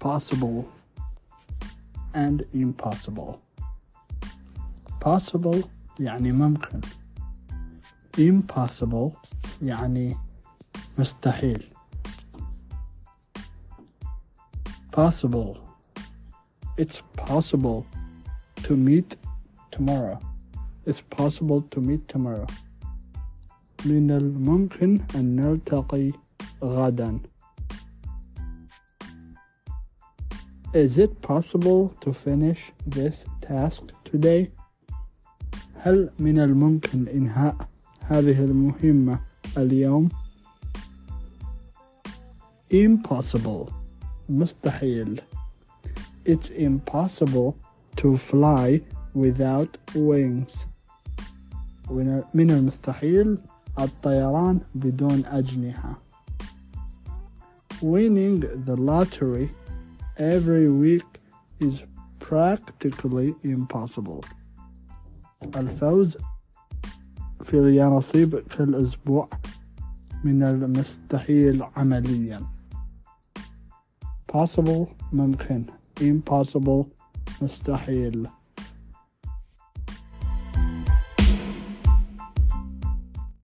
possible and impossible possible يعني ممكن impossible يعني مستحيل possible it's possible to meet tomorrow it's possible to meet tomorrow من الممكن أن نلتقي غدا Is it possible to finish this task today? هل من الممكن إنهاء هذه المهمة اليوم؟ Impossible مستحيل It's impossible to fly without wings من المستحيل الطيران بدون أجنحة Winning the lottery every week is practically impossible. الفوز في اليانصيب كل أسبوع من المستحيل عمليا. Possible ممكن impossible مستحيل